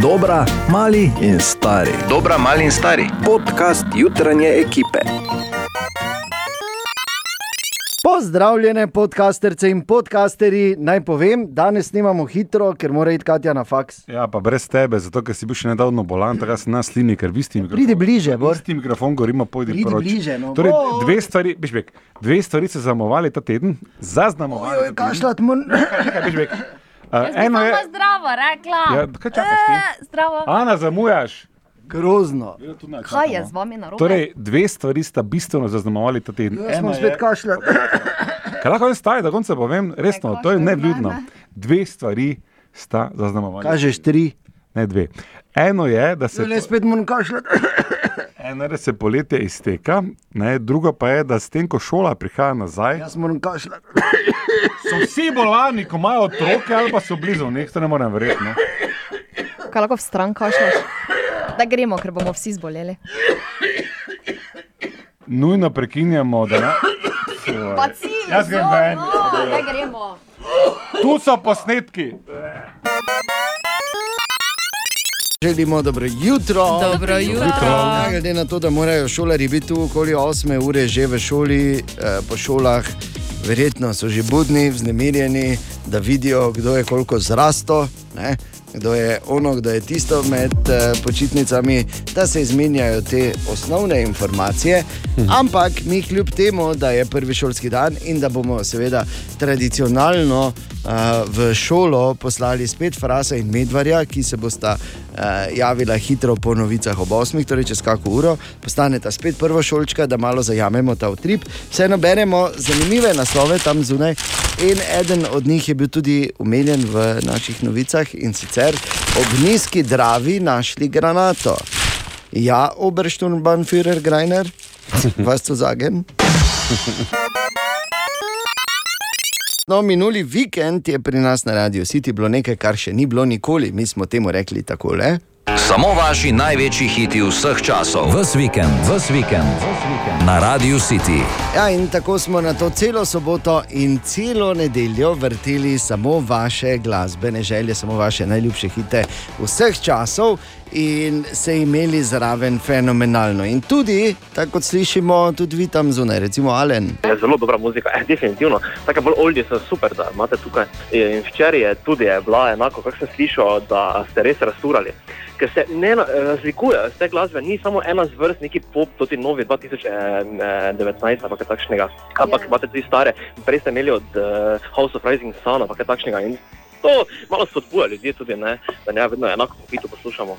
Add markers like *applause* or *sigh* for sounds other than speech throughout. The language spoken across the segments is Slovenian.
Dobra, mali in stari. Dobra, mali in stari. Podcast jutranje ekipe. Pozdravljene, podcasterce in podcasteri. Naj povem, danes snimamo hitro, ker mora iti Katja na faks. Ja, pa brez tebe, zato ker si bil še nedavno bolan, tako da si nas slini, ker vi ste mikrofon. Pridi bliže, Bor. Vi ste mikrofon, govorimo, pojdi Pridi proč. bliže, no. Torej, Bor. dve stvari, Bišbek, dve stvari se zamovali ta teden, zaznamovali. Ojoj, kašljat mun. *coughs* Kaj, Bišbek? Uh, eno je, samo zdravo rekla. Ja, kaj čakaš? Eh, Zdravo. Ana, zamujaš. Grozno. Kaj je z vami narobe? Torej, dve stvari sta bistveno zaznamovali ta teden. Jaz smo spet je- kašljat. Kaj lahko jaz staj, da konca povem, resno, to je nevljudno. ne, ne. Dve stvari sta zaznamovali. Kažeš tri. Ne dve. Eno je, da se, Ne spet mun kašljat. eno je, poletje izteka, ne, drugo pa je, da s tem, ko šola prihaja nazaj, Jaz moram kašljat. so vsi bolani, ko imajo otroke ali pa so blizu, to ne morem verjeti. No. Kaj lahko v stran kašljaš? Da gremo, ker bomo vsi zboleli. Nujno prekinjamo, da ne. Pa si, Jaz grem ven. Da gremo. Tu so posnetki. Želimo dobro jutro. Dobro jutro. Glede na to, da morajo šolari biti tu okoli 8 ure že v šoli, eh, po šolah, verjetno so že budni, vznemirjeni, da vidijo, kdo je koliko zrasto, ne? kdo je ono, kdo je tisto med eh, počitnicami, da se izmenjajo te osnovne informacije. Ampak mi kljub temu, da je prvi šolski dan in da bomo seveda tradicionalno uh, v šolo poslali spet Frasa in Medvarja, ki se bosta uh, javila hitro po novicah ob 8, torej čez kako uro, postaneta spet prva šolčka, da malo zajamemo ta utrip. Vseeno beremo zanimive naslove tam zunaj. In eden od njih je bil tudi umeljen v naših novicah in sicer ob nizki dravi našli granato. Ja, Obersturmbannführer Greiner, was zu sagen? No, minuli vikend je pri nas na Radio City bilo nekaj, kar še ni bilo nikoli. Mi smo temu rekli takole. Samo vaši največji hiti vseh časov. Ves vikend, ves vikend, na Radio City. Ja, in tako smo na to celo soboto in celo nedeljo vrteli samo vaše glasbene želje, samo vaše najljubše hite vseh časov in se imeli zraven fenomenalno. In tudi, tako kot slišimo, tudi vi tam zunaj, recimo Alen. Je zelo dobra muzika, eh, definitivno. Tako bolj oldi so super, da imate tukaj. In včeraj je tudi je bila enako, kako sem slišal, da ste res rasturali. Ker se ne razlikujejo te glasbe, ni samo ena zvrst, neki pop, tudi novi 2019 ali kaj takšnega. Ampak Ja. imate tudi stare, prej ste imeli od uh, House of Rising Sun ali kaj takšnega. In to malo spodbuja ljudi tudi, ne, da ne vedno enako hitu poslušamo.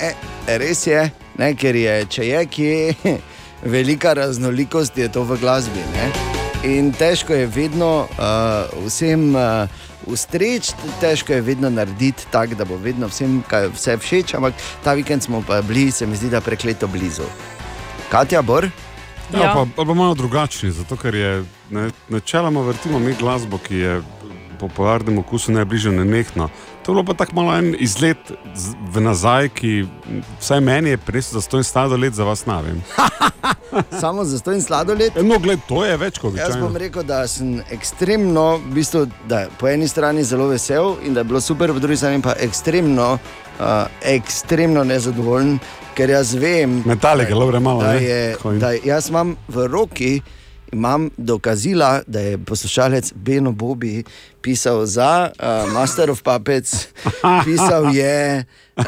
E, res je, ne, ker je, če je kje *laughs* velika raznolikost, je to v glasbi. Ne? In težko je vedno uh, vsem uh, ustreči, težko je vedno narediti tako, da bo vedno vsem kaj, vse všeč, ampak ta vikend smo pa bili, se mi zdi, da prekleto blizu. Katja Bor, Ja, pa, ali pa malo drugačni, zato ker je ne, načeloma vrtimo mi glasbo, ki je popularnemu okusu najbližje nenehna. To je bilo pa tako malo en izlet v nazaj, ki vsaj meni je prinesel za stojn sladoled, za vas ne vem. *laughs* *laughs* samo za to in sladoled. E, No, gled, to je več kot Jaz bom običajno. rekel, da sem ekstremno, v bistvu, da po eni strani zelo vesel in da je bilo super, po drugi strani pa ekstremno, uh, ekstremno nezadovoljen, ker jaz vem, Metalike, dobro, malo. da ne? je, jim- da jaz imam v roki. Imam dokazila, da je poslušalec Beno Bobi pisal za uh, Master of Puppets, *laughs* pisal je uh,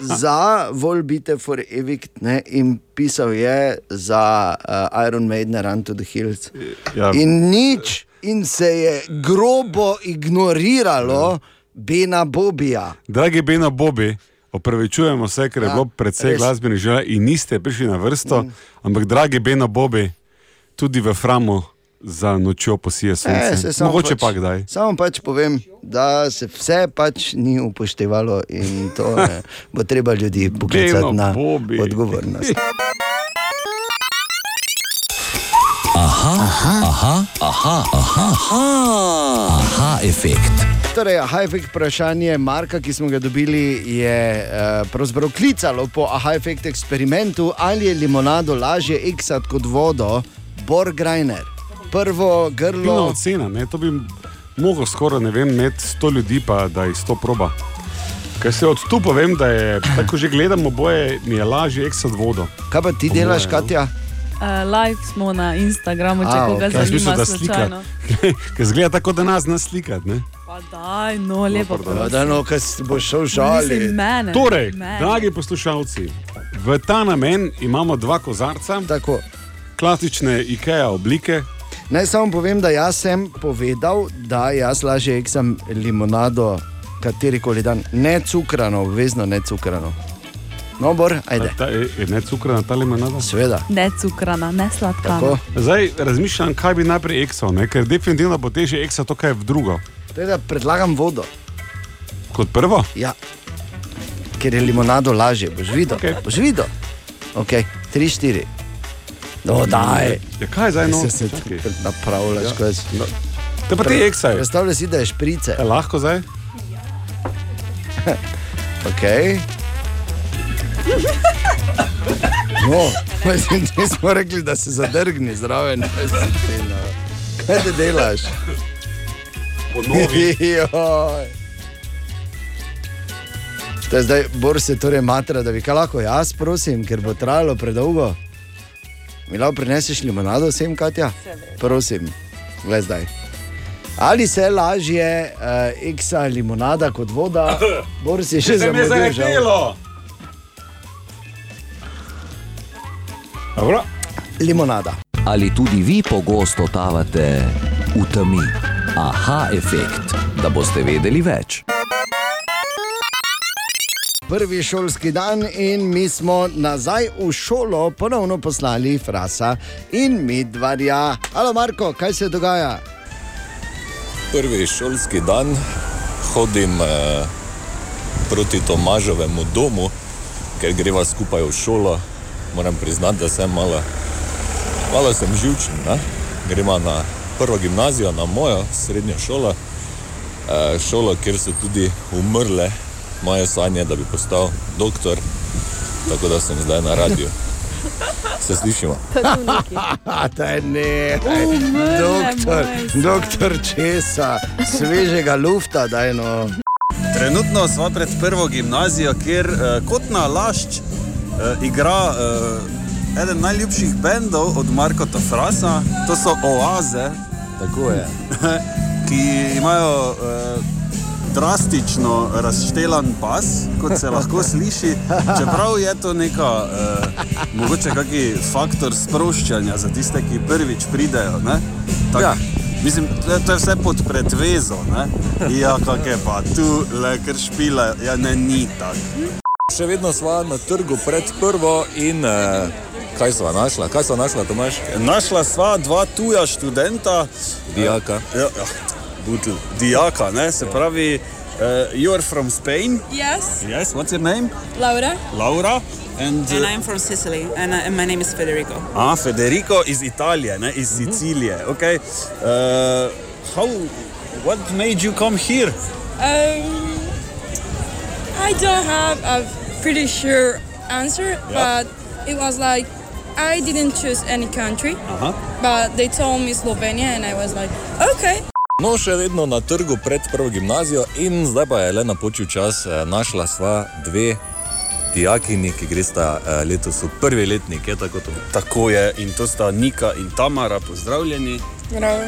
za Volbite for Evict ne, in pisal je za uh, Iron Maiden Run to the Hills. Ja, In nič, in se je grobo ignoriralo Bena Bobija. Dragi Bena Bobi, opravičujemo se, ker je Ja, bilo precej res. glasbenih želja in niste prišli na vrsto, mm. ampak dragi Bena Bobi, tudi v Framu za nočjo posije sonce. E, se Mogoče pač, pa kdaj. Samo pač povem, da se vse pač ni upoštevalo in to ne, bo treba ljudi poklicati na Bobi. odgovornost. Aha, aha, aha, aha, aha, efekt. Torej, aha-efekt vprašanje Marka, ki smo ga dobili, je uh, pravzaprav klicalo po aha-efekt eksperimentu, ali je limonado lažje eksati kot vodo, Bor Grajner. Prvo grlo. ocena, ne? to bi mogel skoraj ne vem, imeti 100 ljudi, pa da jih 100 proba. Ker se od tu povem, da je tako že gledamo boje, mi je lažje eksat vodo. Kaj pa ti delaš, no. Katja? Uh, live smo na Instagramu, če A, koga okej. Jaz mislim, zanima, da slika. *laughs* Ker zgleda tako, da nas ne slikati. Ne? Pa daj, no, lepo. pardon. Ja, prosim. da, no, kaj si boš šel Mislim, žaliti. mene. Torej, mene. dragi poslušalci, v ta namen imamo dva kozarca, Tako. Klasične IKEA oblike. Naj samo povem, da jaz sem povedal, da jaz lažje eksam limonado katerikoli dan, ne cukrano, obvezno ne cukrano. No, bor, ajde. Ta, je, je ne cukrana ta limonada? Seveda. Ne cukrana, ne sladkana. Tako. Zdaj razmišljam, kaj bi najprej eksal, ne? ker definitivno bo teže eksal to, kaj je v drugo. Teda predlagam vodo. Kot prvo, Ja. Ker je limonado lažje, boš videl. Okej. Boš videl. Ok, 3, 4. No, daj. ja, kaj je zdaj no? Se napravljaš, Ja. kaj si. No. Te pa ti eksaj. Predstavljaj si, da je šprice. Je lahko zdaj? *laughs* Okay. No, *laughs* mislim, nismo rekli, da se zadrgni zraven. *laughs* Kaj ti, no? Kaj ti delaš? Joj. To je zdaj, Bor se torej matra, da bi kaj lahko jaz, prosim, ker bo trajalo predolgo. Mi lahko prineseš limonado vsem, Katja? Prosim, le zdaj. Ali se lažje uh, eksa limonada kot voda, Bor si še Se mi je zamudil. žal. zaletelo. Dobro. Limonada. Ali tudi vi pogosto totavate v temi? Aha, efekt, da boste vedeli več. Prvi šolski dan in mi smo nazaj v šolo ponovno poslali Frasa in Midvarja. Halo, Marko, kaj se dogaja? prvi šolski dan hodim eh, proti Tomažovemu domu, ker greva skupaj v šolo. Moram priznati, da sem malo, malo sem živčen. Ne? Gremo na prvo gimnazijo, na mojo srednjo šolo, eh, šolo, kjer so tudi umrle moje sanje, da bi postal doktor. Tako da sem zdaj na radiju. Se slišimo. *laughs* A, da je ne, doktor, doktor česa, svežega lufta, da je no. Trenutno smo pred prvo gimnazijo, kjer uh, kot na lašč uh, igra uh, eden najljubših bendov od Markota Frasa, to so Oaze, Tako je. *laughs* ki imajo uh, drastično razštelan bas, kot se lahko sliši. Čeprav je to neka, uh, mogoče kakšen faktor sproščanja za tiste, ki prvič pridejo. ne. Tak, Ja. Mislim, to je, to je vse pod predvezo. Ne? Ja, kak je pa tu, le ker špile, ja ne ni tako. Še vedno smo na trgu pred prvo in eh, kaj smo našla? Kaj smo našla, Tomaš? Našla sva dva tuja študenta, Dijaka. ja, ja, butl, dijaka, ne? se pravi, uh, you are from Spain. Yes, Yes, what's your name? Laura. Laura. And, And uh, I'm from Sicily, and, uh, and my name is Federico. ah, Federico is Italije, ne? iz Sicilije. Okay. Uh, how, what made you come here? Um, I don't have a pretty sure answer, but it was like I didn't choose any country, Aha. but they told me Slovenia, and I was like, okay. No, še vedno na trgu pred prvo gimnazijo in zdaj pa je le napočil čas. eh, Našla sva dve dijakini, ki gresta eh, letos v prvi letnik, je tako to. Tako je, in to sta Nika in Tamara, pozdravljeni. Bravo.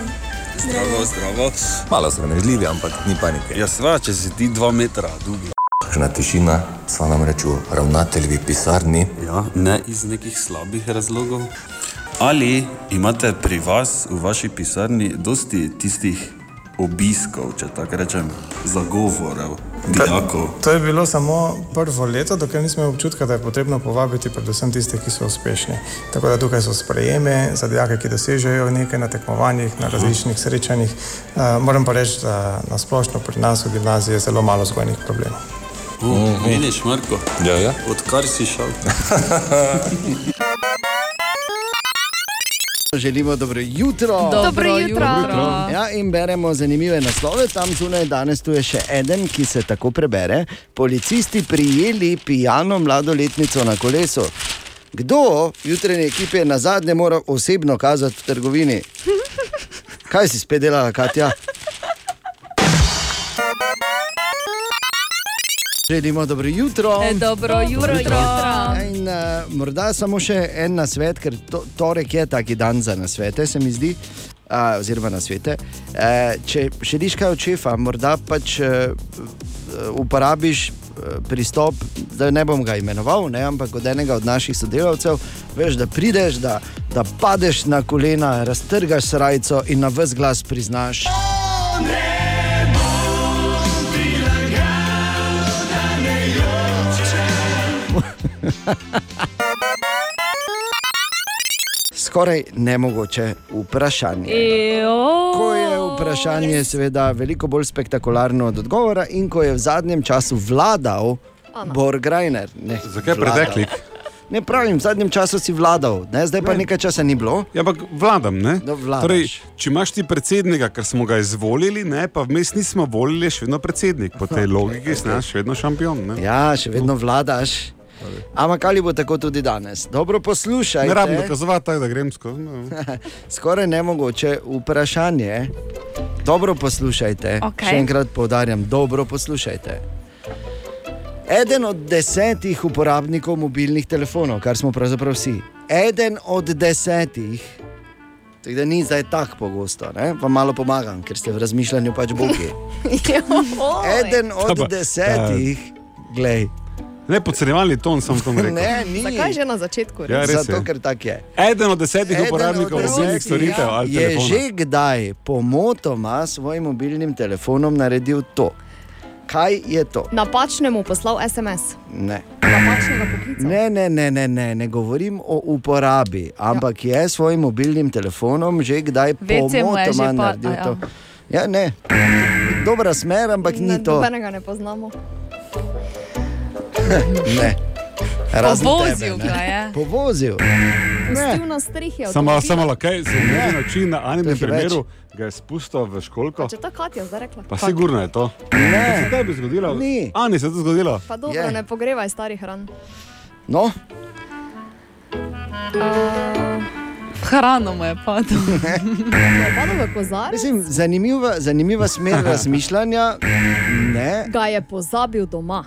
Zdravo, zdravo. Malo sramežljivi, ampak ni panike. Ja, sva, če si ti dva metra dolgi. Kakšna tišina, sva nam reče ravnateljevi pisarni. Ja, ne iz nekih slabih razlogov. Ali imate pri vas v vaši pisarni dosti tistih obiskov, če tako rečem, zagovorov, dijakov? To je bilo samo prvo leto, dokler nismo imeli občutka, da je potrebno povabiti predvsem tiste, ki so uspešni. Tako da tukaj so sprejeme za dijake, ki dosežejo nekaj na tekmovanjih, na različnih srečanjih. Uh, moram pa reči, da na splošno pri nas v gimnaziji je zelo malo vzgojnih problemov. Uh, Vidiš, Marko, Ja, ja. odkar si šel? *laughs* Želimo dobro jutro. Dobro jutro. Ja, in beremo zanimive naslove. Tam zunaj danes tu je še en, ki se tako prebere. Policisti prijeli pijano mladoletnico na kolesu. Kdo jutrajne ekipe na zadnje mora osebno kazati v trgovini? *laughs* Kaj si spet delala, Katja? Želimo dobro jutro. E, dobro jutro. In, uh, morda samo še en na svet, ker to, torek je taki dan za nasvete, se mi zdi, uh, oziroma na svete. Uh, če želiš kaj od šefa, morda pač uh, uporabiš uh, pristop, da ne bom ga imenoval, ne, ampak od enega od naših sodelavcev, veš, da prideš, da, da padeš na kolena, raztrgaš srajco in na vse glas priznaš. *laughs* Skoraj nemogoče vprašanje. Ejo. Ko je vprašanje, seveda, veliko bolj spektakularno od odgovora, in ko je v zadnjem času vladal Borgrajner. Zakaj predeklik? Ne pravim, v zadnjem času si vladal, ne? zdaj pa Ne. nekaj časa ni bilo. Ja, ampak vladam. Ne? No, torej, če imaš ti predsednika, ker smo ga izvolili, ne, pa vmes nismo volili, je še vedno predsednik. Po tej logiki si naš še vedno šampion. Ne? Ja, še vedno vladaš. Ampak ali bo tako tudi danes? Dobro poslušaj. Ne rabim dokazovati, da grem skozi. No. *laughs* Skoraj nemogoče vprašanje. Dobro poslušajte. Okej. Še enkrat povdarjam, dobro poslušajte. Eden od desetih uporabnikov mobilnih telefonov, kar smo pravzaprav vsi, eden od desetih, tako da ni zdaj tako pogosto, ne? vam malo pomagam, ker ste v razmišljanju pač bogi. *laughs* Eden od desetih, glej. Ne podcenjevalni ton sem to rekel. Ne, ni. Zakaj že na začetku? Ja, res Zato, je. ker tak je. Eden od desetih Eden uporabnikov mobilnih storitev ali je telefona. že kdaj pomotoma s svojim mobilnim telefonom naredil to. Kaj je to? Napačnemu poslal SMS. Ne. Ne, ne, ne, ne, ne, ne govorim o uporabi, ampak ja. je s svojim mobilnim telefonom že kdaj že pomotoma pa- naredil a ja. to. Ja, ne. Dobra smer, ampak ni Ne, to. Nobenega ne poznamo. Ne. Razen Povozil tebe, ne. ga je. Povozil. Pustil na strehi. Samo, samo lakaj, se mi Ne. zdi način na enem primeru, ga je spustil v školko. Če to Katja zdaj rekla. Pa sigurno je to. Ne. Kaj bi zgodilo? Ni. Ani se je to zgodilo. Pa dobro, Je. ne pogrevaj starih ran. No, Uh, Hrano mu je padlo. *laughs* mislim, zanimiva, zanimiva smer *laughs* razmišljanja. Ne, Ga je pozabil doma.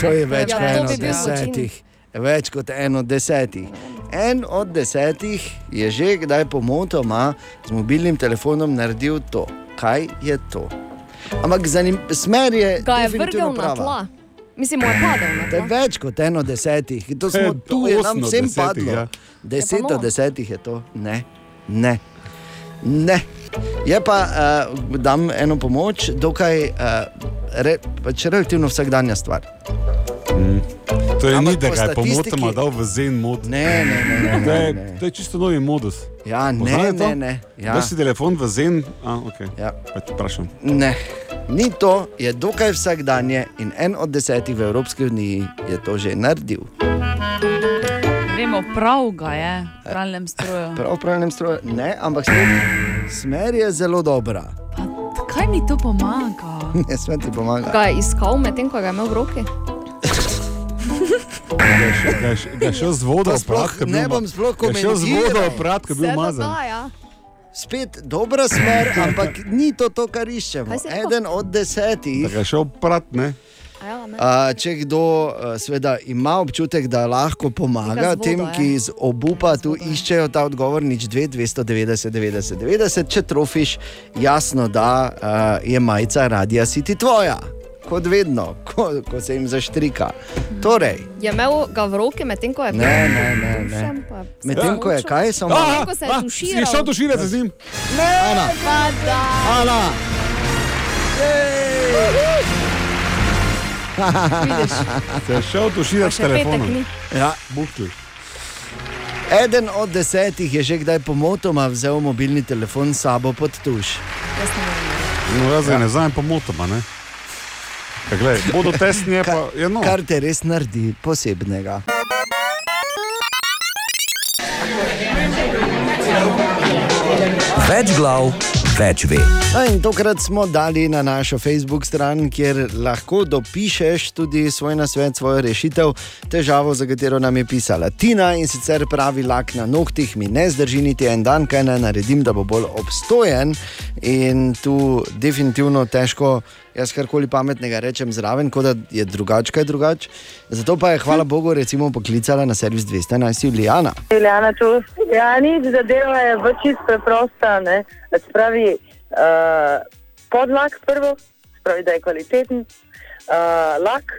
To je več Ja, kot to en bi od desetih. Več kot en od desetih. En od desetih je že kdaj pomotoma z mobilnim telefonom naredil to. Kaj je to? Ampak zanim, smer je. Ga je vrgel na prava. tla. Mislim, je padel tla. več kot eno od desetih. To smo Eh, tu, je nam vsem desetih, padlo. ja. Deset od desetih je to. Ne, ne. ne. Je pa, uh, dam eno pomoč, dokaj uh, re, pač relativno vsakdanja stvar. To je Ampak ni, da ga je statistiki- pomotoma dal v zen mod. Ne, ne, ne. ne, To ne, je, ne. to je čisto novi modus. Ja, ne, Poznate to? ne, ne. Ja. Daš si telefon v zen, a ok. Ja. Pač vprašam. Ne, ni to, je dokaj vsakdanje in en od desetih v Evropski uniji je to že naredil. Vemo, prav ga je v pralnem stroju. Prav v pravnem stroju, ne, ampak spet, smer je zelo dobra. Pa, kaj mi to pomaga? *laughs* Ne, smer ti pomaga. Ga je iskal medtem, ko ga je imel v roki. Ga je še- ga je še- Ga je šel z vodo oprat, ne bom sploh je šel z vodo komentiral. oprat, ko je bil Se da mazan. da, ja. Spet dobra smer, *laughs* ampak ni to, to kar iščemo. Eden od Da desetih. ga šel oprat, ne? Ja, ne. A, če kdo a, seveda, ima občutek, da lahko pomaga Tega z vodo, tem, ja. ki iz obupa tu iščejo ta odgovor, nič 2, 290, 90, 90, če trofiš, jasno, da a, je majica radia City tvoja. Kot vedno, ko, ko se jim zaštrika. Torej, Je imel ga v roki, medtem ko je ne, ne, ne. ne. Pa se Medtem ko je kaj, samo Ah, je ah, tuširal. Je šel tuširati z njim. Ana, Pa da. Ana. Vidiš, *laughs* Se je šel tuširati s telefonom. Ja, Buhtl. eden od desetih je že kdaj pomotoma vzel mobilni telefon s sabo pod tuš. Jaz ne vem. No, jaz ga ne znam pomotoma, ne? Ja, glej, bodo testni, pa je no. Kar te res naredi posebnega. Več glav, več ve. No in tokrat smo dali na našo Facebook stran, kjer lahko dopišeš tudi svoj nasvet, svojo rešitev, težavo, za katero nam je pisala Tina in sicer pravi lak na nohtih mi ne zdrži niti en dan, kaj naj naredim, da bo bolj obstojen. In tu definitivno težko jaz karkoli pametnega rečem zraven, kot da je drugače, kaj drugače. Zato pa je, hvala Bogu, recimo poklicala na servis 211 Julijana. Iljana, tu ja, nič zadeva je v čist preprosta. ne. Se Pravi, uh, podlak prvo, se pravi, da je kvaliteten, uh, lak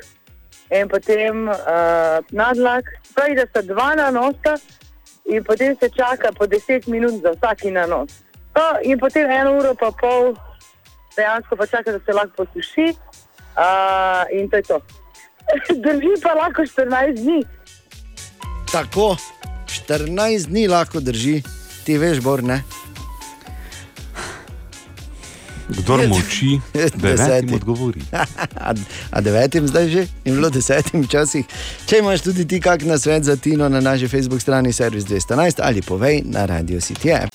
in potem uh, nadlak. Pravi, da sta dva nanosa in potem se čaka po 10 minut za vsaki nanos. No, in potem eno uro pa pol dejansko pa čaka, da se lahko posuši uh, in to je to. *laughs* Drži pa lahko 14 dni. Tako, 14 dni lahko drži, ti veš, bor ne. Kdor molči, devetim Desetim. odgovori. *laughs* a, a devetim zdaj že, in bilo desetim včasih. Če imaš tudi ti kak na svet za Tino na naši Facebook strani Servis 211 ali povej na Radio City. App.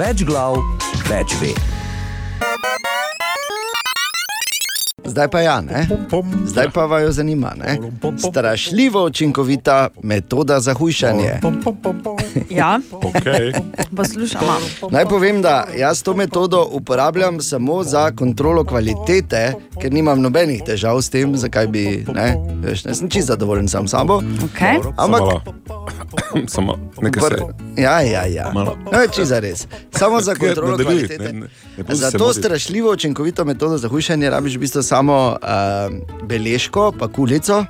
Več glav, več ve. Zdaj pa ja, ne? Zdaj pa vaju zanima, ne? Strašljivo učinkovita metoda za hujšanje. Ja, Okay. poslušamo. Naj povem, da jaz to metodo uporabljam samo za kontrolo kvalitete, ker nimam nobenih težav s tem, zakaj bi, ne, veš, ne sem čisto zadovoljen sam s sabo. Okay. Ampak, Samo, nekaj se. ja, ja, ja. Malo. No, je čisto res. Samo za kontrolo nadaljuj, kvalitete. ne- ne- ne Za to strašljivo učinkovito metodo za hujšanje rabiš v bistvu samo uh, beležko, pa kulico.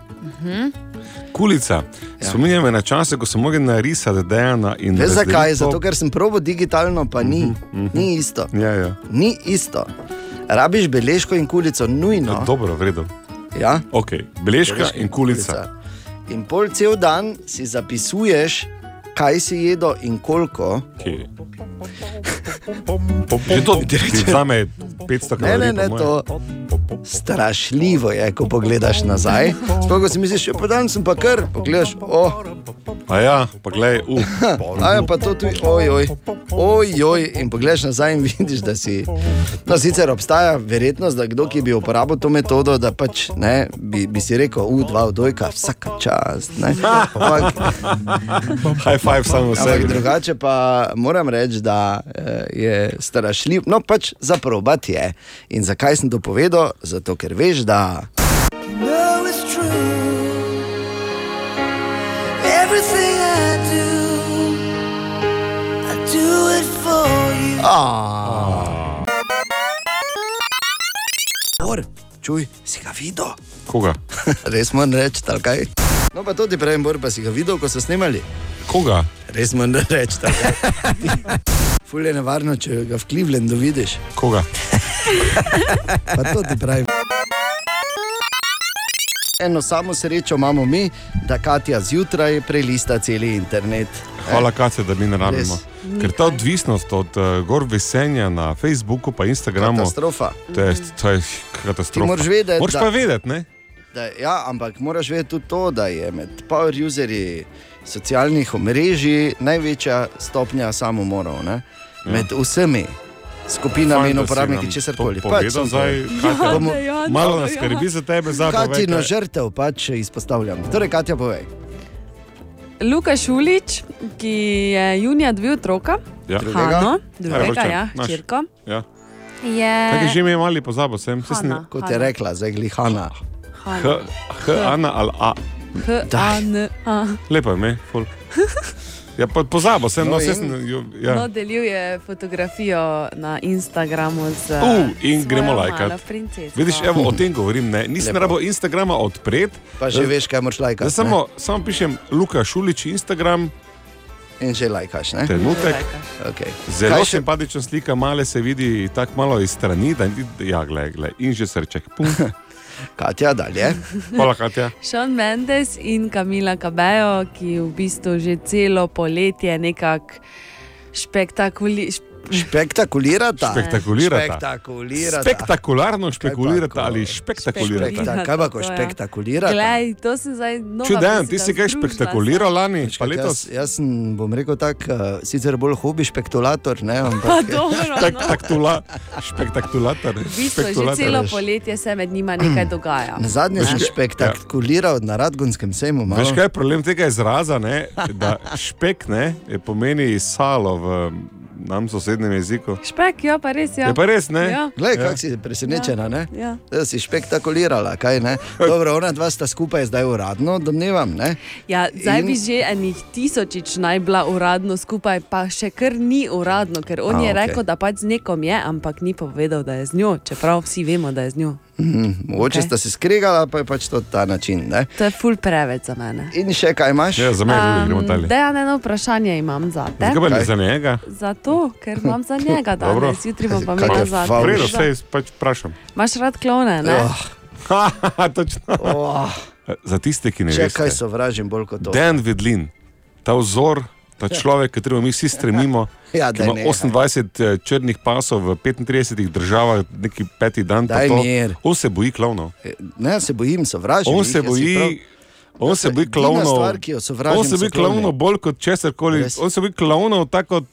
Kulica. Ja. Spominja me na čase, ko sem mogel narisati Dejana in Veš zakaj? Zato, ker sem probo digitalno, pa ni, ni isto. Ja, ja. Ni isto. Rabiš beležko in kulico, nujno. Dobro, vredo. Ja? Okay. Beležka in kulica. In pol cel dan si zapisuješ, kaj si jedel in koliko. Okay. Že to ti vzame 500 Ne, kalorij. ne, ne, po to strašljivo je, ko pogledaš nazaj. Sploh, ko si misliš, pa dan sem pa kar, pogledaš, oh, A ja, pa gledaj, uh. *laughs* a je pa to tudi, ojoj, ojoj, in pogledaš nazaj in *laughs* vidiš, da si. No, sicer obstaja verjetnost, da kdo, ki bi uporabil to metodo, da pač ne, bi, bi si rekel, u, dva odojka, vsaka čast. ne. *laughs* Ampak, High five samo Ampak sebi. ne. drugače pa moram reči, da eh, je strašljiv, no pač za probat je. In zakaj sem to povedal? Zato, ker veš, da. know it's true. Everything I do, I do it for you. Ah. Or, čuj, si ga videl? Koga? *laughs* Res moram reči, ali kaj? No, pa ti pravim, Bor, pa si ga videl, ko so snemali. Koga? Res moram reči, ali *laughs* kaj? Ful je nevarno, če ga v Clevelandu vidiš. Koga? Pa to ti pravim. Eno samo srečo imamo mi, da Katja zjutraj prelista cel internet. Hvala, Kace, da mi ne rabimo. Res. Ker ta odvisnost od uh, gor vesenja na Facebooku in Instagramu. Katastrofa. To je, to je katastrofa. Ti moraš vedeti, Moraš da- pa vedeti, ne? Da, ja, ampak moraš vedeti tudi to, da je med power userji socialnih omrežij največja stopnja samomorov. Ne? Med vsemi skupinami in uporabniki česar to koli. povedal zdaj, Katja. bomo Malo nas skrbi za tebe, zdaj povej, Katino žrtev pač izpostavljam. Torej, Katja, povej. Luka Šulič, ki je junija dve otroka, Ja. Hano, Drugega? ja, naš. čirko, Ja. je. Kaj je že ime mali pozabo sem? Sem- Hana. Kot je rekla, zdaj glihana. H, H, Ana ali A. H, A, N, A. Lepo je ime, ful. Ja, pa pozabo sem, no, No, sem, jo, Ja. No, ja. deluje fotografijo na Instagramu z Uh, in gremo lajkat. Vidiš, evo, o tem govorim, ne. Nisem rabo Instagrama odpret. Pa že veš, kaj moraš lajkati. Samo, samo pišem Luka Šulič Instagram, In že lajkaš. Ne? trenutek. Okay. Zelo Kaj še- simpatična slika, male se vidi tako malo iz strani, da ni, ja, gled, gled, in že srček. Pum. *laughs* Katja, dalje. Hvala, Katja. Sean Mendes in Kamila Kabejo, ki v bistvu že celo poletje nekako spektakuli. Spektakulirata. Spektakulirata. Spektakulirata. Spektakularno špekulirata ali špektakulirata. Spekta- kaj pa, ko špektakulirata? Glej, to sem zdaj nova Čudan, beseda ti si kaj združila, spektakuliral lani, pa letos? Jaz, jaz sem, bom rekel tako, uh, sicer bolj hobi špektulator, ne, Pa ampak dobro, no. Spektakula, spektakulator. V bistvu že celo poletje se med njima nekaj dogaja. na zadnje sem Veš, spektakuliral na Radgonskem sejmu. malo. Veš kaj je problem tega izraza, ne? da špek ne, je pomeni salo v nam sosednjem jeziku. Špek, ja, pa res. Ja. Je pa res, ne? Ja. Glej, Ja. kako si presenečena, ne? Ja. Da si špektakulirala, kaj ne? Dobro, ona dva sta skupaj zdaj uradno, domnevam, ne? Ja, zdaj In- bi že enih tisočič naj bila uradno skupaj, pa še kar ni uradno, ker on A, je okej. rekel, da pač z nekom je, ampak ni povedal, da je z njo, čeprav vsi vemo, da je z njo. Mhm, mogoče Okej. sta se skregala, pa je pač to ta način, ne? To je ful preveč za mene. In še kaj imaš? Ja, za mene gremo dalje. Dejan, eno vprašanje imam za te. Zakaj pa za njega? Zato, ker imam za njega *laughs* Dobro. danes, jutri bom pa je za V redu, tebe. sej pač vprašam. Imaš rad klone, ne? Haha, *laughs* Točno. Za tiste, ki ne Če veste. kaj sovražim bolj kot to. Dan Vedlin, ta vzor, ta človek, kateremu mi vsi stremimo, *laughs* Ja, ima nehaj. 28 eh, črnih pasov v 35 državah, neki peti dan. to. On se boji klovnov. Ne, jaz se bojim, sovražim. On se boji. prav- On Ja, se boji klovnov. On se boji klovnov bolj kot česar koli. On se boji klovnov tako kot.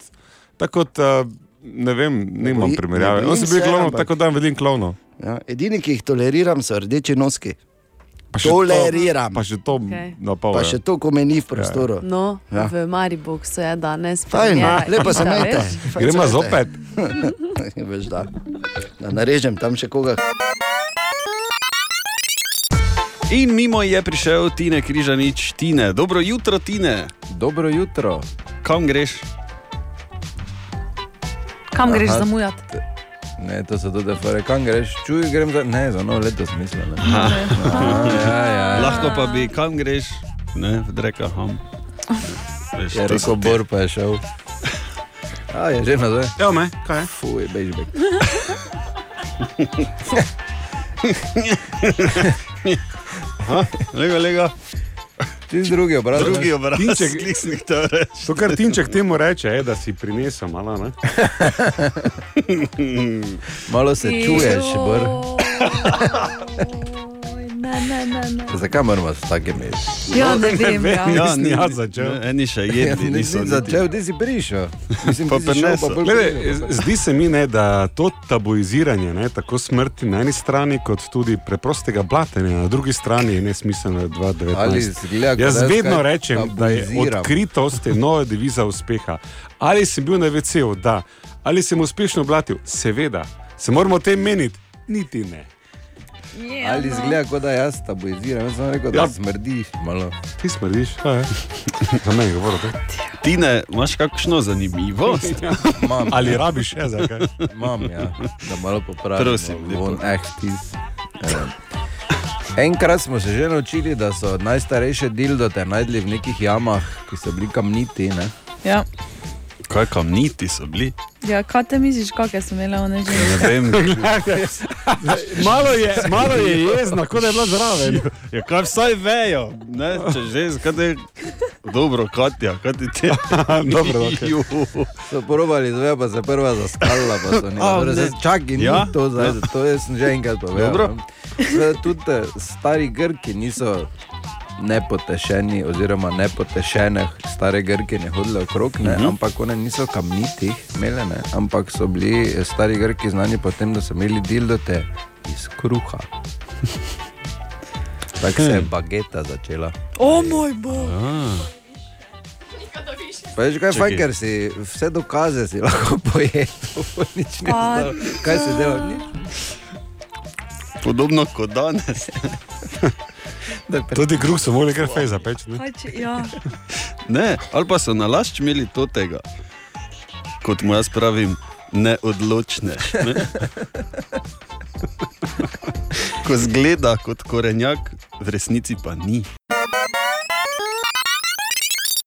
tako kot uh, ne vem, nimam primerjave. ne On se boji klovnov tako dan Vedlin klovnov. Ja, edini, ki jih toleriram, so rdeči noski. Pa še to- Toleriram. Pa še to Okej. na pol. Pa ja. še to, ko me ni v prostoru. No, Ja. ja. v Mariboku so je danes. Fajn, lepo se? Fajn Gremo se zopet. *laughs* Veš, da. da narežem tam še koga. In mimo je prišel Tine Križanič, Tine. Dobro jutro, Tine. Dobro jutro. Kam greš? Kam greš Aha. zamujati? Ne, to so tudi fore. Kam greš? Čuj, grem za... Ne, za novo leto smisla. Ne. Ha. ja, ja. Lahko pa bi, kam greš? Ne, reka ham. Veš, Je to rekel so te- Bor, pa je šel. A, je že nazaj. Evo me, kaj je? Fuj, bežbek. Aha, *laughs* lega, lega. Čist drugi obraz. Drugi obraz. Tinček- kliknih to reč. To, kar Tinček temu reče, je, da si prinesel malo. Ne? Malo se čuješ, Bor. *laughs* Ne, ne, ne, ne. Zakaj moramo s takim imeti? Ja, ne vem. Ja. Ja, Nisem ni- jaz začel. ne, Eni še jedli, Ja, nisi začel, ti si prišel. Mislim, Pa si prinesel. zdi se mi, ne, da to tabuiziranje, ne, tako smrti na eni strani, kot tudi preprostega blatenja na drugi strani, je nesmiselno 2019. Ali zgleda, kot Jaz da vedno rečem, da je odkritost je nova deviza uspeha. Ali sem bil na VC-u, da. Ali sem uspešno blatil, seveda. Se moramo o tem meniti, niti ne. Ali zgleda, kot da jaz tabuiziram. Jaz sem rekel, da Ja. smrdiš malo. Ti smrdiš, kaj je? *laughs* Za meni govorite. Tine, imaš kakšno zanimivost? Imam, Ali rabiš še za kaj? Imam, ja, da malo popravim. Prosim, von Echtis. Eh, Enkrat smo se že naučili, da so najstarejše dildote najdli v nekih jamah, ki so bili kamniti. Ne? Ja. Kaj kamniti so bili? ja, kaj te misliš, kakšne so imele one že? Ne vem. *laughs* Malo je, malo je jezna, kot da je bila zraven. Ja, kaj vsaj vejo, ne, če že, kaj te... Dobro, Katja, kaj ti te... *laughs* Dobro. Ju. So probali zve, pa se prva zaskala, pa so nekaj. ne. Čakaj, ni Ja? to zdaj, Ja. to jaz sem že enkrat povedal. Dobro. no. Tudi eh, stari Grki niso nepotešeni, oziroma nepotešene stare Grke ne hodile okrog, ne, Mhm. ampak one niso kamnitih imele, ne, ampak so bili eh, stari Grki znani po tem, da so imeli dildote iz kruha. *laughs* Tako se je bageta začela. O moj bog. Pa veš, kaj je fajn, ker si vse dokaze si lahko *laughs* pojedel, nič ne Pa znal. Kaj si delal? Nič. Podobno kot danes. Tudi kruh so mogli kar fej zapeči. ne? Če, ja. *laughs* Ne, ali pa so na lašč imeli to tega, kot mu jaz pravim, neodločne. Ne? *laughs* Ko zgleda kot korenjak, v resnici pa ni.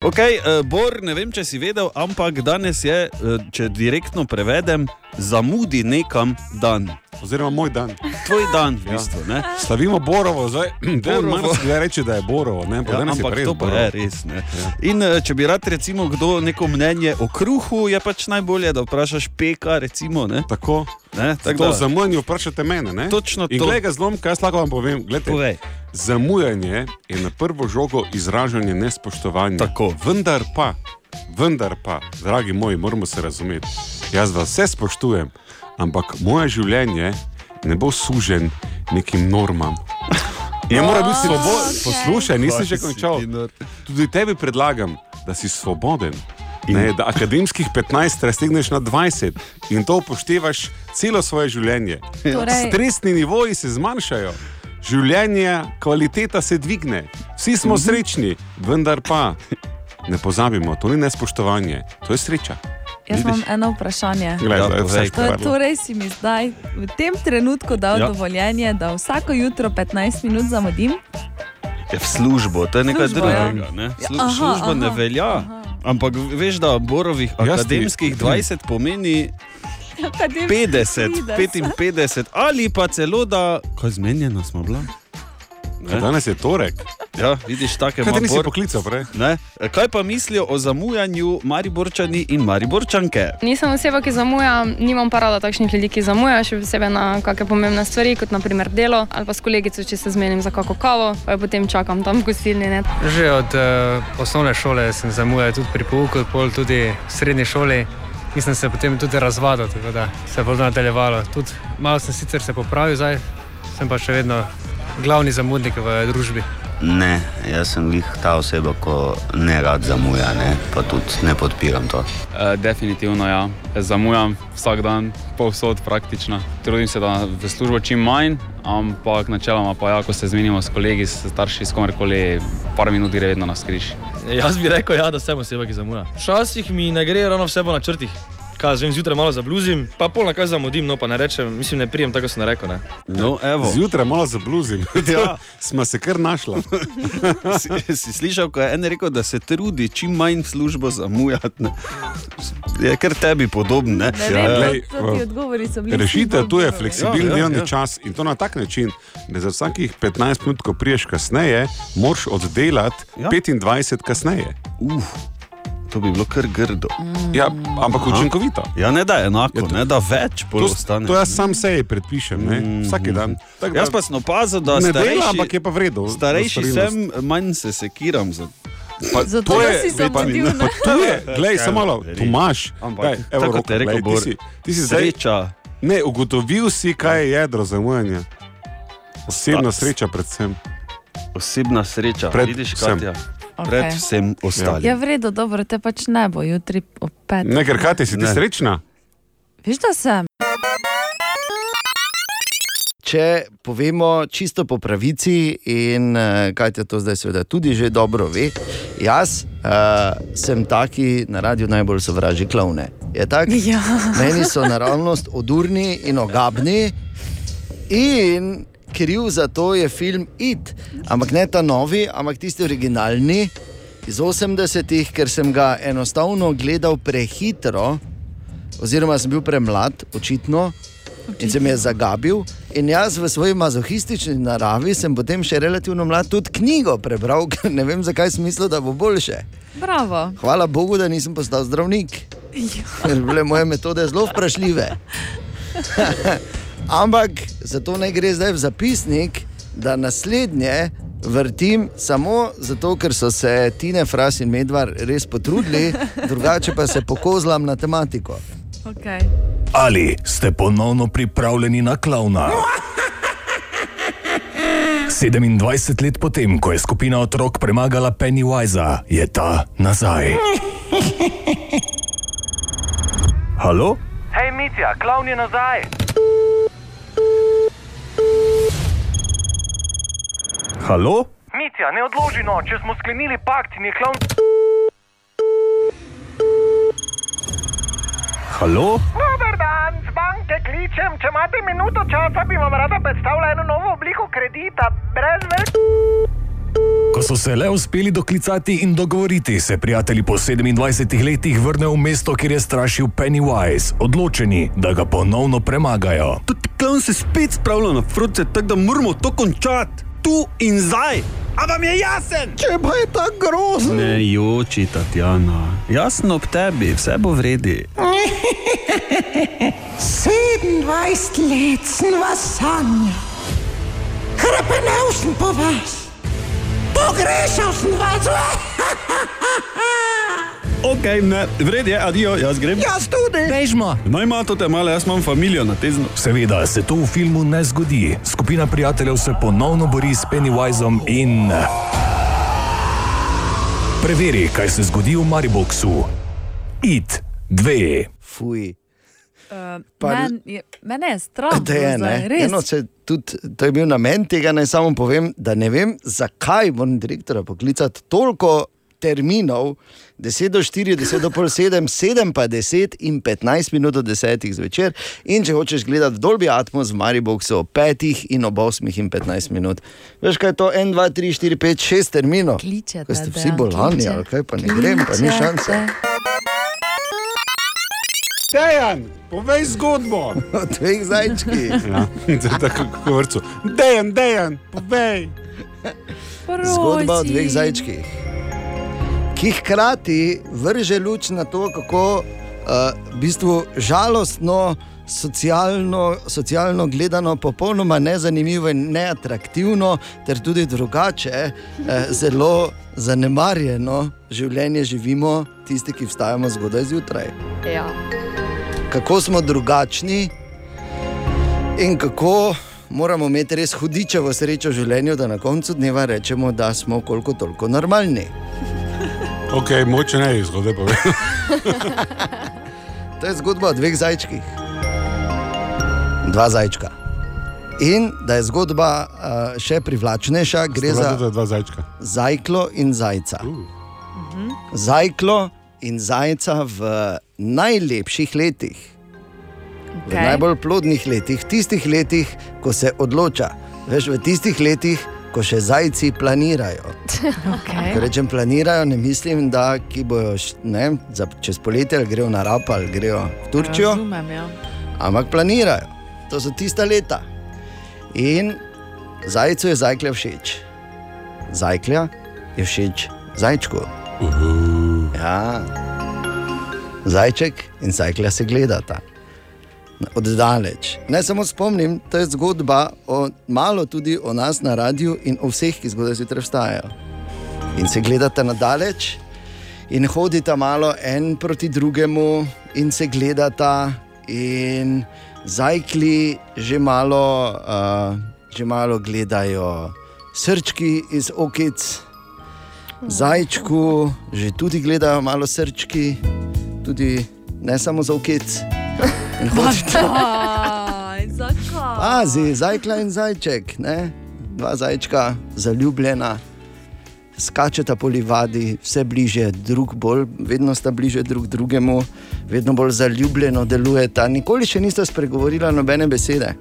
Ok, uh, Bor, ne vem, če si vedel, ampak danes je, uh, če direktno prevedem, zamudi nekam dan. Oziroma moj dan. Tvoj dan, v Ja. bistvu. Ne? Slavimo Borovo, zdaj. *clears throat* Zdaj reči, da je Borovo, ne, Ja, pa ampak res to pa je res. Ne. In eh, če bi rad, recimo, kdo neko mnenje o kruhu, je pač najbolje, da vprašaš peka. Recimo, ne. Tako. Ne, Tako tako da da, za manj vprašate mene. Ne? Točno to. glej ga zlom, kaj jaz lahko vam povem. Glejte, Povej. zamujanje je na prvo žogo izražanje nespoštovanja. Tako. Vendar pa, vendar pa, dragi moji, moramo se razumeti. Jaz vas vse spoštujem, ampak moje življenje ne bo sužen nekim normam. Je mora biti svoboden. Poslušaj, nisi že končal. Tudi tebi predlagam, da si svoboden. Ne, da akademskih 15 raztegneš na 20 in to upoštevaš celo svoje življenje. Torej- Stresni nivoji se zmanjšajo, življenje, kvaliteta se dvigne, vsi smo srečni, vendar pa ne pozabimo, to ni nespoštovanje, to je sreča. Jaz imam eno vprašanje. Glej, Ja, povej. To torej si mi zdaj v tem trenutku dal Ja. ja. dovoljenje, da vsako jutro 15 minut zamudim. Je v službo, to je nekaj Službo, ja. drugega. Ne? Slu aha, služba ne aha, velja. Ampak veš, da borovih Jaz ti- akademskih 20 pomeni Akademski 50, 30. 55 ali pa celo da, kaj zmenjeno smo bila. Kaj Danes je torek. Ja, vidiš, take Kaj te nisi Maribor- poklical prej? Ne? Kaj pa mislijo o zamujanju Mariborčani in Mariborčanke? Nisem oseba, ki zamuja, nimam pa rada takšnih ljudi, ki zamujajo, še posebej na kakšne pomembne stvari, kot naprimer delo ali pa s kolegico, če se zmenim za kako kavo, pa jo potem čakam tam v gostilni. Ne. Že od uh, osnovne šole sem zamujal tudi pri pouku, pol tudi v srednji šoli. Nisem se potem tudi razvadil, tako da se je bolj nadaljevalo. Tudi malo sem sicer se popravil, zdaj sem pa še vedno glavni zamudnik v družbi. Ne, jaz sem jih ta oseba, ko ne rad zamuja, ne, pa tudi ne podpiram to. Uh, definitivno ja. Zamujam vsak dan, povsod praktično. Trudim se, da v službo čim manj, ampak načeloma pa ja, ko se zmenimo s kolegi, s starši, s komerkoli, par minut gre vedno na skriž. Jaz bi rekel, ja, da sem oseba, ki zamuja. Včasih mi ne gre ravno vse po načrtih. Kaj, zvem, zjutraj malo zabluzim, pa pol na kaj zamudim, no pa ne rečem, mislim, ne prijem tako, kot sem rekel. Ne. No, evo. Zjutraj malo zabluzim. *laughs* Ja. Smo se kar našla. *laughs* si, si slišal, ko je en rekel, da se trudi čim manj službo zamujati? Je kar tebi podoben. Ne? Ne vem, glej, bili. Rešitev tu je fleksibilen Ja, ja, delovni ja. čas in to na tak način, da za vsakih 15 minut, ko priješ kasneje, moraš oddelati Ja. 25 kasneje. Uf, to bi bilo kar grdo. Ja, ampak Aha. učinkovito. Ja, ne da enako, Ja, to- ne da več To, postane. to jaz sam sebi predpišem, ne? vsak dan. Tako da- Jaz pa sem opazil, da ne starejši, dela, ampak je pa vredno. starejši sem, manj se sekiram. Za... Pa, Zato, to je, si zamudil, To je, *laughs* glej, samo malo. Tomaš, Ampak, daj, evo, roko, rekel glej, Bor, ti si, ti si zdaj, sreča. ne, ugotovil si, kaj je jedro zamujanja. Osebna sreča predvsem. Osebna sreča, Pred vidiš. Katja. Okej. Pred vsem ostalim. Ja, v redu, dobro, te pač ne bo jutri ob pet. Ne, ker kaj ti si ti srečna? Veš, da sem. Če povemo čisto po pravici, in uh, kaj te to zdaj seveda tudi že dobro ve, jaz uh, sem taki na radiju najbolj sovraži klovne. Je tako? Ja. Meni so naravnost odurni in ogabni, in kriv za to je film It. Ampak ne ta novi, ampak tisti originalni iz 80-ih, ker sem ga enostavno gledal prehitro, oziroma sem bil premlad, očitno. In se mi je zagabil, in jaz v svoji mazohistični naravi sem potem še relativno mlad tudi knjigo prebral, *laughs* ker ne vem, zakaj sem mislil, da bo boljše. Bravo. Hvala Bogu, da nisem postal zdravnik, ker bile moje metode zelo vprašljive. *laughs* Ampak zato naj gre zdaj v zapisnik, da naslednje vrtim samo zato, ker so se Tine, Fras in Medvar res potrudili, *laughs* drugače pa se pokozlam na tematiko. Okay. Ali ste ponovno pripravljeni na klavna? 27 let potem, ko je skupina otrok premagala Pennywisa, je ta nazaj. Halo? Hej, Mitja, klovn je nazaj. Halo? Mitja, ne odloži no, če smo sklenili pakt in je klovn. Halo? Dober dan, z banke kličem. Če imate minuto časa, bi vam rada predstavila eno novo obliko kredita, brez več. Ko so se le uspeli doklicati in dogovoriti, se prijatelji po 27 letih vrnejo v mesto, kjer je strašil Pennywise, odločeni, da ga ponovno premagajo. Klovn se spet spravlja na fronte, tako da moramo to končati. Tu in zdaj. A vam je jasen? Če pa je tako grozno. Ne joči, Tatjana. Jasno ob tebi, vse bo vredi. *laughs* 27 let sem vas sanjal, krepenel sem po vas, pogrešal sem vas. *laughs* Ok, ne, vred je, adijo, jaz grem. Jaz tudi. Bežmo. Naj ima to te male, jaz imam familijo na tezno. Seveda se to v filmu ne zgodi. Skupina prijateljev se ponovno bori s Pennywiseom in. Preveri, kaj se zgodi v Mariboku. It, dve. Fuj. Uh, Pa- men, je, mene je strah, Da je, zdaj. Eno, tudi, to je bil namen tega, naj samo povem, da ne vem, zakaj moram direktora poklicati toliko terminov, 10 do 4, 10 do pol 7, 7 pa 10 in 15 minut do 10 zvečer. In če hočeš gledati Dolby Atmos v Mariboku ob 5 in ob 8 in 15 minut. Veš kaj je to? 1, 2, 3, 4, 5, 6 terminov. Kličete, Ko ste vsi bolani, kliče. ali kaj pa ne grem, pa ni šanse. Dejan, povej zgodbo. *laughs* O dveh zajčkih. Ja, *laughs* tako kot vrtu. Dejan, Dejan, povej. Zgodba o dveh zajčkih, ki hkrati vrže luč na to, kako uh, v bistvu žalostno, socialno, socialno gledano, popolnoma nezanimivo in neatraktivno, ter tudi drugače, uh, zelo zanemarjeno življenje živimo tisti, ki vstajamo zgodaj zjutraj. Ja. Kako smo drugačni in kako moramo imeti res hudičevo srečo v življenju, da na koncu dneva rečemo, da smo koliko toliko normalni. Ok, moče ne izhode povej. *laughs* To je zgodba o dveh zajčkih. Dva zajčka. In da je zgodba uh, še privlačnejša, gre za je dva zajčka. zajklo in zajca. Zajklo in zajca v najlepših letih, v Okej. najbolj plodnih letih, tistih letih, ko se odloča. Veš, v tistih letih, ko še zajci planirajo. Okay. Ko rečem planirajo, ne mislim, da ki bojo ne, za, čez poletje ali grejo na Rap ali grejo v Turčijo, Razumem, ja. ampak planirajo. To so tista leta. In zajcu je zajklja všeč. Zajklja je všeč zajčku. Ja. Zajček in zajklja se gledata. Oddaleč. Naj samo spomnim, to je zgodba o, malo tudi o nas na radiju in o vseh, ki zgodaj zjutraj vstajajo. In se gledata na daleč, in hodita malo en proti drugemu, in se gledata, in zajkli že malo, uh, že malo gledajo srčki iz okic, zajčku že tudi gledajo malo srčki, tudi ne samo za okic. In *laughs* zakaj? Pazi, zajkla in zajček, ne? dva zajčka, zaljubljena, skačeta po livadi, vse bliže, drug bolj, vedno sta bliže drug drugemu, vedno bolj zaljubljeno delujeta. Nikoli še nista spregovorila nobene besede,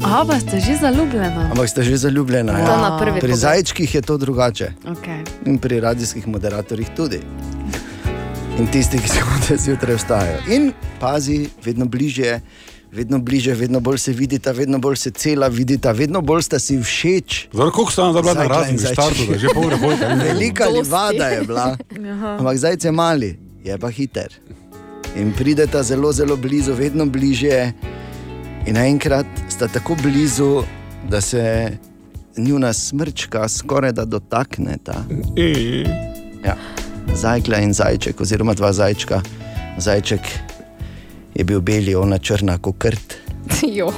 A, pa ste že zaljubljena. ampak sta že zaljubljena. Na prvi Pri zajčkih je to drugače Okay. in pri radijskih moderatorjih tudi. In tisti, ki se hodite zjutraj, vstajajo. In pazi, vedno bliže, vedno bliže, vedno bolj se vidita, vedno bolj se cela vidita, vedno bolj sta si všeč. Zdaj, koliko sta nam bila na Zajkla in raznih zajček. štartu, da že pol ure hojte? Velika livada je bila, Aha. ampak zdaj je mali, je pa hiter. In prideta zelo, zelo blizu, vedno bliže. In naenkrat sta tako blizu, da se njuna smrčka skoraj da dotakneta. Ja. Zajkla in zajček, oziroma dva zajčka. Zajček je bil beli, ona črna kot krt. *laughs* Jo.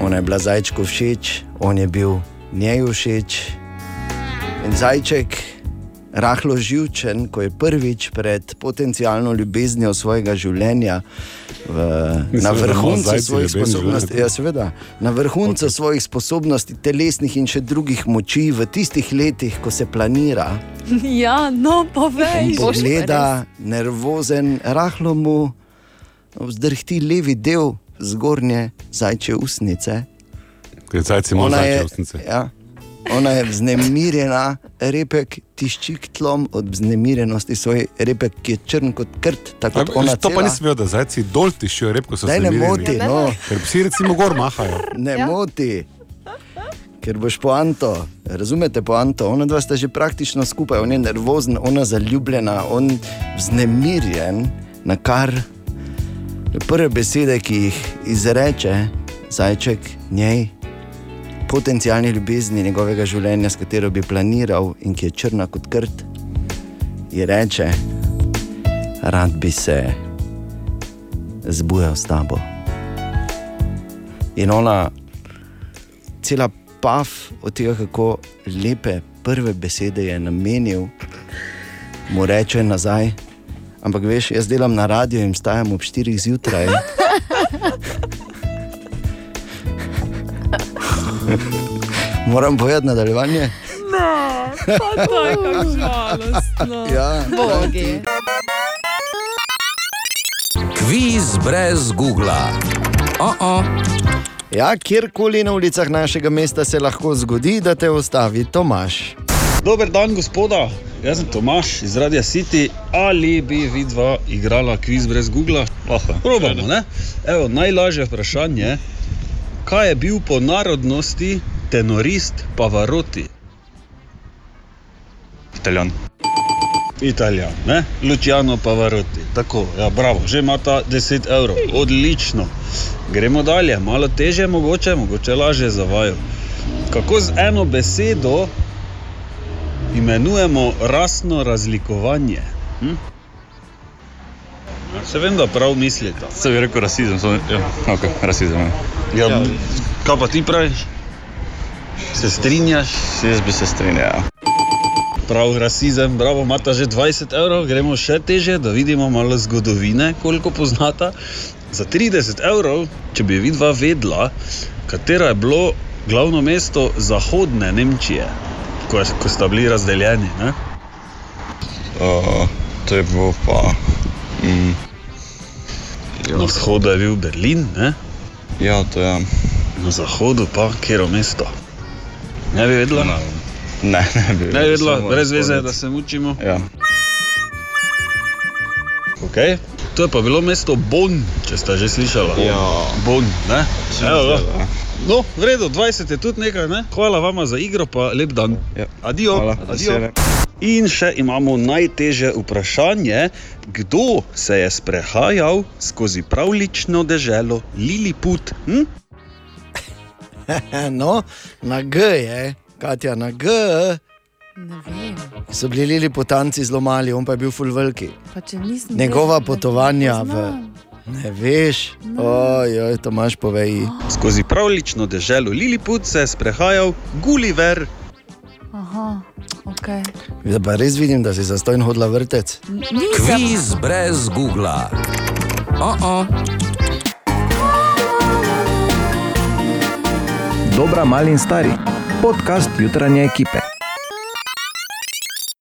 Ona je bila zajčku všeč, on je bil njej všeč. In zajček, rahlo živčen, ko je prvič pred potencijalno ljubeznijo svojega življenja, v, na vrhuncu svojih sposobnosti, ja, seveda, na vrhuncu okay. svojih sposobnosti, telesnih in še drugih moči, v tistih letih, ko se planira. *laughs* Ja, no, povej. In pogleda, nervozen, rahlo mu vzdrhti levi del zgornje zajče usnice. Ker zajci imajo Ona je- zajče ustnice. Ja, ona je vznemirjena, repek tišči k tlom od vznemirjenosti, svoj repek, ki je črn kot krt. Tako kot ona To pa nisem vedel, da zajci dol tišijo rep, ko so Daj, ne moti, no. Ker psi recimo gor mahajo. Ne ja. moti. Ker boš poanto, razumete poanto, ona dva sta že praktično skupaj, on je nervozen, ona zaljubljena, on vznemirjen, na kar prve besede, ki jih izreče zajček njej, potencijalni ljubezni njegovega življenja, s katero bi planiral in ki je črna kot krt, ji reče: Rad bi se zbujal s tabo. In ona, cela pav od tega, kako lepe prve besede je namenil, mu reče nazaj: Ampak veš, jaz delam na radiju in vstajam ob 4 zjutraj. *laughs* *laughs* Moram povedati nadaljevanje. Ne, pa to je kako *laughs* žalostno. Ja. Bogi. Kviz brez Google. Oh -oh. Ja, kjerkoli na ulicah našega mesta se lahko zgodi, da te ustavi Tomaš. Dober dan, gospoda. Jaz sem Tomaš iz Radia City. Ali bi vidva igrala kviz brez Google? Probamo, ne? Evo, najlažje vprašanje. Kaj je bil po narodnosti tenorist Pavarotti? Italijan. Italijan, ne? Luciano Pavarotti. Tako, ja, bravo, že ima ta 10 evrov. Odlično. Gremo dalje, malo teže, mogoče, mogoče lažje za vaju. Kako z eno besedo imenujemo rasno razlikovanje? Hm? Se vem, da prav mislite. Se bi rekel rasizem, samo ja, okay, rasizem. Ja, ja. Kaj pa ti praviš? Se strinjaš? Jaz bi se strinjal. ja. Prav, rasizem, bravo, imata že 20 evrov, gremo še teže, da vidimo malo zgodovine, koliko poznata. Za 30 evrov, če bi vidva vedla, katero je bilo glavno mesto zahodne Nemčije, ko, je- ko sta bili razdeljeni. Ne? Uh, to je bilo pa. Mm, Na vzhodu je bil Berlin, ne? Ja, to je. Na zahodu pa, kjer je mesto. Ne bi vedela? Ne, ne, ne bi Ne bi vedela, brez veze, da se mučimo. Ja. Okay. To je pa bilo mesto Bonn, če ste že slišali. Ja. Bonn, ne? Evo ja. No, v redu, 20 je tudi nekaj, ne? Hvala vam za igro, pa lep dan. Ja. Adijo. Hvala, adijo. In še imamo najtežje vprašanje, kdo se je sprehajal skozi pravlično deželo Liliput? Hm? *laughs* no, na G je, Katja, na G. Ne vem. So bili Liliputanci zelo mali, on pa je bil full veliki. Njegova potovanja ne v. Ne veš, ojoj, to imaš povej. Skozi pravlično deželo Liliput se je sprehajal Gulliver. Aha, ok. Da pa res vidim, da si zastojn hodila vrtec. Kviz brez Google. Oh -oh. Dobra, mali in stari. Podcast jutranje ekipe.